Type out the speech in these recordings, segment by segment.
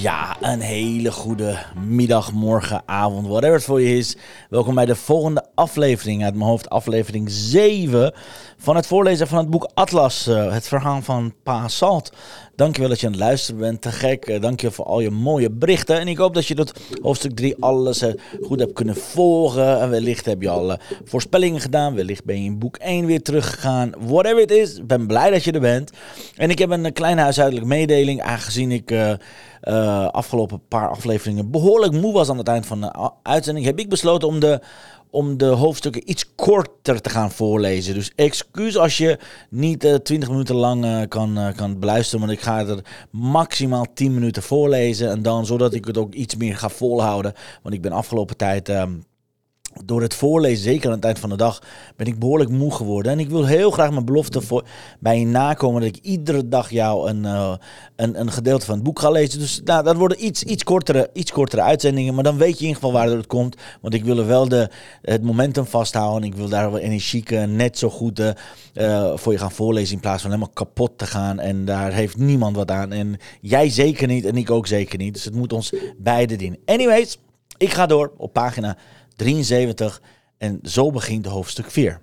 Ja, een hele goede middag, morgen, avond, whatever het voor je is. Welkom bij de volgende aflevering uit mijn hoofd, aflevering 7 van het voorlezen van het boek Atlas, uh, het verhaal van Pa Salt. Dankjewel dat je aan het luisteren bent, te gek. Uh, dankjewel voor al je mooie berichten. En ik hoop dat je dat hoofdstuk 3 alles uh, goed hebt kunnen volgen. En wellicht heb je al voorspellingen gedaan, wellicht ben je in boek 1 weer teruggegaan. Whatever it is, ik ben blij dat je er bent. En ik heb een kleine huishoudelijke mededeling, aangezien ik... Afgelopen paar afleveringen behoorlijk moe was aan het eind van de uitzending, heb ik besloten om de, om de hoofdstukken iets korter te gaan voorlezen. Dus excuus als je niet uh, 20 minuten lang uh, kan, uh, kan beluisteren, want ik ga er maximaal 10 minuten voorlezen. En dan zodat ik het ook iets meer ga volhouden. Want ik ben afgelopen tijd. Um, door het voorlezen, zeker aan het eind van de dag, ben ik behoorlijk moe geworden. En ik wil heel graag mijn belofte voor, bij je nakomen dat ik iedere dag jou een, uh, een, een gedeelte van het boek ga lezen. Dus nou, dat worden iets, iets, kortere, iets kortere uitzendingen, maar dan weet je in ieder geval waar het komt. Want ik wil er wel de, het momentum vasthouden. Ik wil daar wel energiek net zo goed uh, voor je gaan voorlezen in plaats van helemaal kapot te gaan. En daar heeft niemand wat aan. En jij zeker niet en ik ook zeker niet. Dus het moet ons beide dienen. Anyways, ik ga door op pagina 73 en zo begint hoofdstuk 4.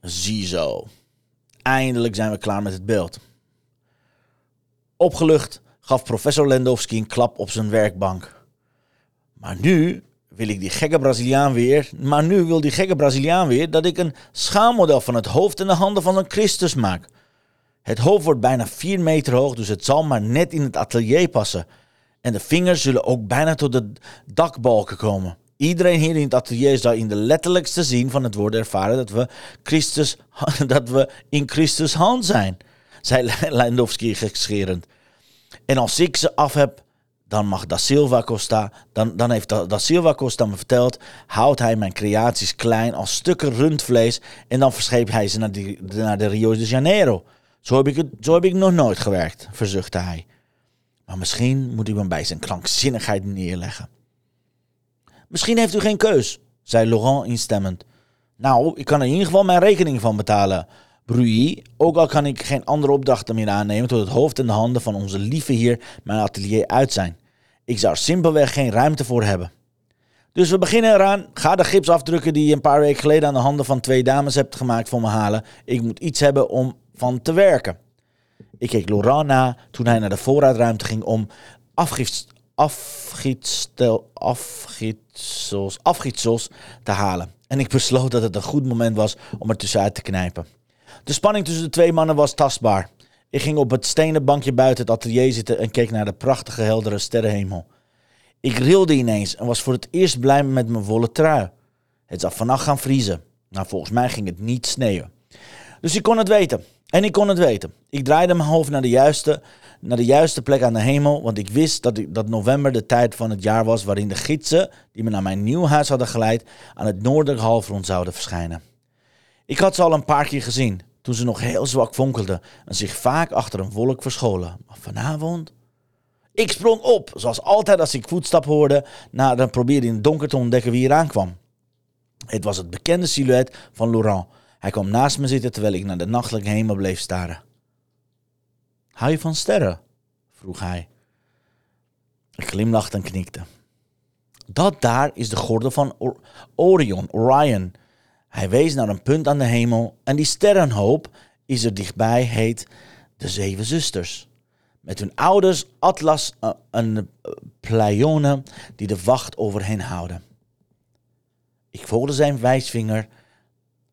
Ziezo. Eindelijk zijn we klaar met het beeld. Opgelucht gaf professor Lendowski een klap op zijn werkbank. Maar nu wil ik die gekke Braziliaan weer. Maar nu wil die gekke Braziliaan weer dat ik een schaalmodel van het hoofd en de handen van een Christus maak. Het hoofd wordt bijna 4 meter hoog, dus het zal maar net in het atelier passen. En de vingers zullen ook bijna tot de dakbalken komen. Iedereen hier in het atelier zal in de letterlijkste zin van het woord ervaren dat we, Christus, dat we in Christus hand zijn, zei Lewandowski gekscherend. En als ik ze af heb, dan mag Da Silva Costa, dan, dan heeft da Silva Costa me verteld, houdt hij mijn creaties klein als stukken rundvlees en dan verscheept hij ze naar, die, naar de Rio de Janeiro. Zo heb, ik het, zo heb ik nog nooit gewerkt, verzuchtte hij. Maar misschien moet u hem bij zijn krankzinnigheid neerleggen. Misschien heeft u geen keus, zei Laurent instemmend. Nou, ik kan er in ieder geval mijn rekening van betalen. Bruy, ook al kan ik geen andere opdrachten meer aannemen tot het hoofd en de handen van onze lieve heer mijn atelier uit zijn. Ik zou simpelweg geen ruimte voor hebben. Dus we beginnen eraan. Ga de gips afdrukken die je een paar weken geleden aan de handen van twee dames hebt gemaakt voor me halen. Ik moet iets hebben om van te werken. Ik keek Laurent na toen hij naar de voorraadruimte ging om afgietsels te halen. En ik besloot dat het een goed moment was om er tussenuit te knijpen. De spanning tussen de twee mannen was tastbaar. Ik ging op het stenen bankje buiten het atelier zitten en keek naar de prachtige heldere sterrenhemel. Ik rilde ineens en was voor het eerst blij met mijn wollen trui. Het zou vannacht gaan vriezen. Nou, volgens mij ging het niet sneeuwen. Dus ik kon het weten. En ik kon het weten. Ik draaide mijn hoofd naar de juiste, naar de juiste plek aan de hemel, want ik wist dat, ik, dat november de tijd van het jaar was waarin de gidsen, die me naar mijn nieuw huis hadden geleid, aan het noordelijke halfrond zouden verschijnen. Ik had ze al een paar keer gezien, toen ze nog heel zwak fonkelden en zich vaak achter een wolk verscholen. Maar vanavond... Ik sprong op, zoals altijd als ik voetstappen hoorde, nou, dan probeerde in het donker te ontdekken wie eraan kwam. Het was het bekende silhouet van Laurent, hij kwam naast me zitten terwijl ik naar de nachtelijke hemel bleef staren. Hou je van sterren? vroeg hij. Ik glimlachte en knikte. Dat daar is de gordel van Orion, Orion. Hij wees naar een punt aan de hemel en die sterrenhoop is er dichtbij, heet de Zeven Zusters. Met hun ouders Atlas uh, en Pleione die de wacht over hen houden. Ik volgde zijn wijsvinger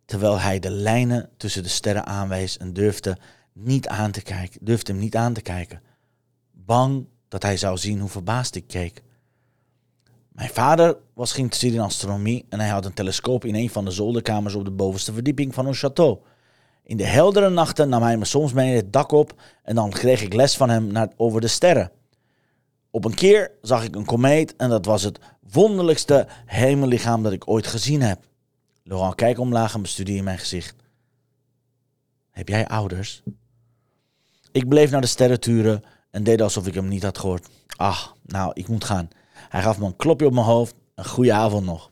terwijl hij de lijnen tussen de sterren aanwees en durfde, niet aan te kijken, durfde hem niet aan te kijken. Bang dat hij zou zien hoe verbaasd ik keek. Mijn vader was geïnteresseerd in astronomie en hij had een telescoop in een van de zolderkamers op de bovenste verdieping van ons château. In de heldere nachten nam hij me soms mee het dak op en dan kreeg ik les van hem naar, over de sterren. Op een keer zag ik een komeet en dat was het wonderlijkste hemellichaam dat ik ooit gezien heb. Laurent kijkt omlaag en bestudeerde mijn gezicht. Heb jij ouders? Ik bleef naar de sterren turen en deed alsof ik hem niet had gehoord. Ach, nou, ik moet gaan. Hij gaf me een klopje op mijn hoofd. Een goede avond nog.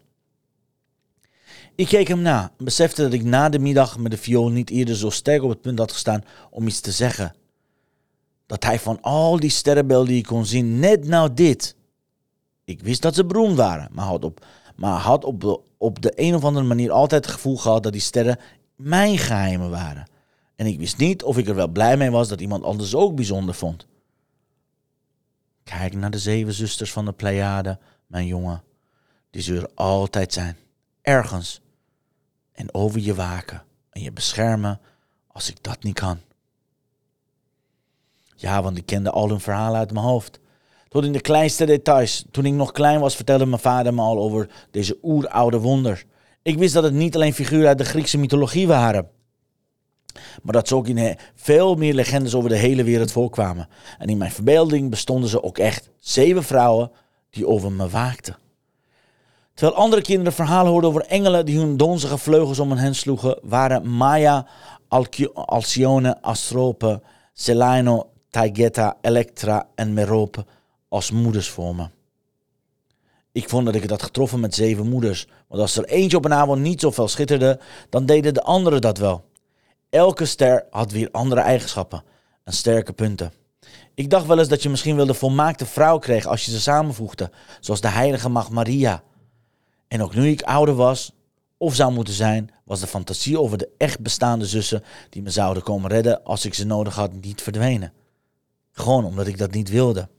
Ik keek hem na en besefte dat ik na de middag met de viool niet eerder zo sterk op het punt had gestaan om iets te zeggen. Dat hij van al die sterrenbeelden die ik kon zien, net nou dit. Ik wist dat ze beroemd waren, maar had op, maar had op, de, op de een of andere manier altijd het gevoel gehad dat die sterren mijn geheimen waren. En ik wist niet of ik er wel blij mee was dat iemand anders ook bijzonder vond. Kijk naar de zeven zusters van de Pleiade, mijn jongen. Die zullen altijd zijn, ergens. En over je waken en je beschermen als ik dat niet kan. Ja, want ik kende al hun verhalen uit mijn hoofd. Tot in de kleinste details. Toen ik nog klein was, vertelde mijn vader me al over deze oeroude wonder. Ik wist dat het niet alleen figuren uit de Griekse mythologie waren. Maar dat ze ook in veel meer legendes over de hele wereld voorkwamen. En in mijn verbeelding bestonden ze ook echt zeven vrouwen die over me waakten. Terwijl andere kinderen verhalen hoorden over engelen die hun donzige vleugels om hen sloegen, waren Maya, Alcyone, Astrope, Selino, Taigeta, Elektra en Merope als moeders voor me. Ik vond dat ik het had getroffen met zeven moeders. Want als er eentje op een avond niet zoveel schitterde, dan deden de anderen dat wel. Elke ster had weer andere eigenschappen en sterke punten. Ik dacht wel eens dat je misschien wel de volmaakte vrouw kreeg als je ze samenvoegde, zoals de heilige macht Maria. En ook nu ik ouder was, of zou moeten zijn, was de fantasie over de echt bestaande zussen die me zouden komen redden als ik ze nodig had niet verdwenen. Gewoon omdat ik dat niet wilde.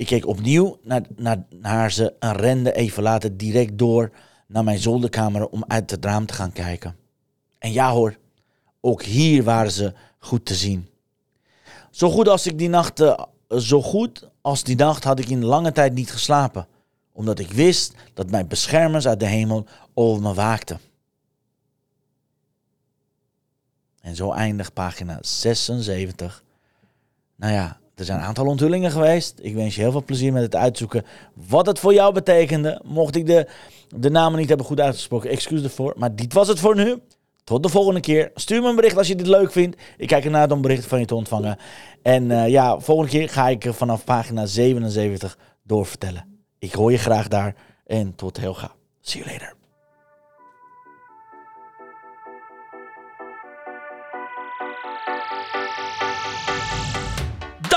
Ik keek opnieuw naar, naar, naar ze en rende even later direct door naar mijn zolderkamer om uit het raam te gaan kijken. En ja hoor, ook hier waren ze goed te zien. Zo goed als ik die nacht, uh, zo goed als die nacht had ik in lange tijd niet geslapen, omdat ik wist dat mijn beschermers uit de hemel over me waakten. En zo eindigt pagina 76. Nou ja, er zijn een aantal onthullingen geweest. Ik wens je heel veel plezier met het uitzoeken wat het voor jou betekende. Mocht ik de, de namen niet hebben goed uitgesproken, excuus ervoor. Maar dit was het voor nu. Tot de volgende keer. Stuur me een bericht als je dit leuk vindt. Ik kijk ernaar om berichten van je te ontvangen. En uh, ja, volgende keer ga ik vanaf pagina 77 doorvertellen. Ik hoor je graag daar. En tot heel gauw. See you later.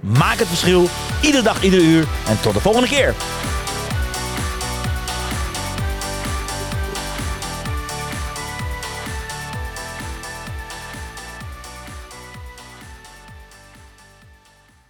Maak het verschil, iedere dag, iedere uur. En tot de volgende keer.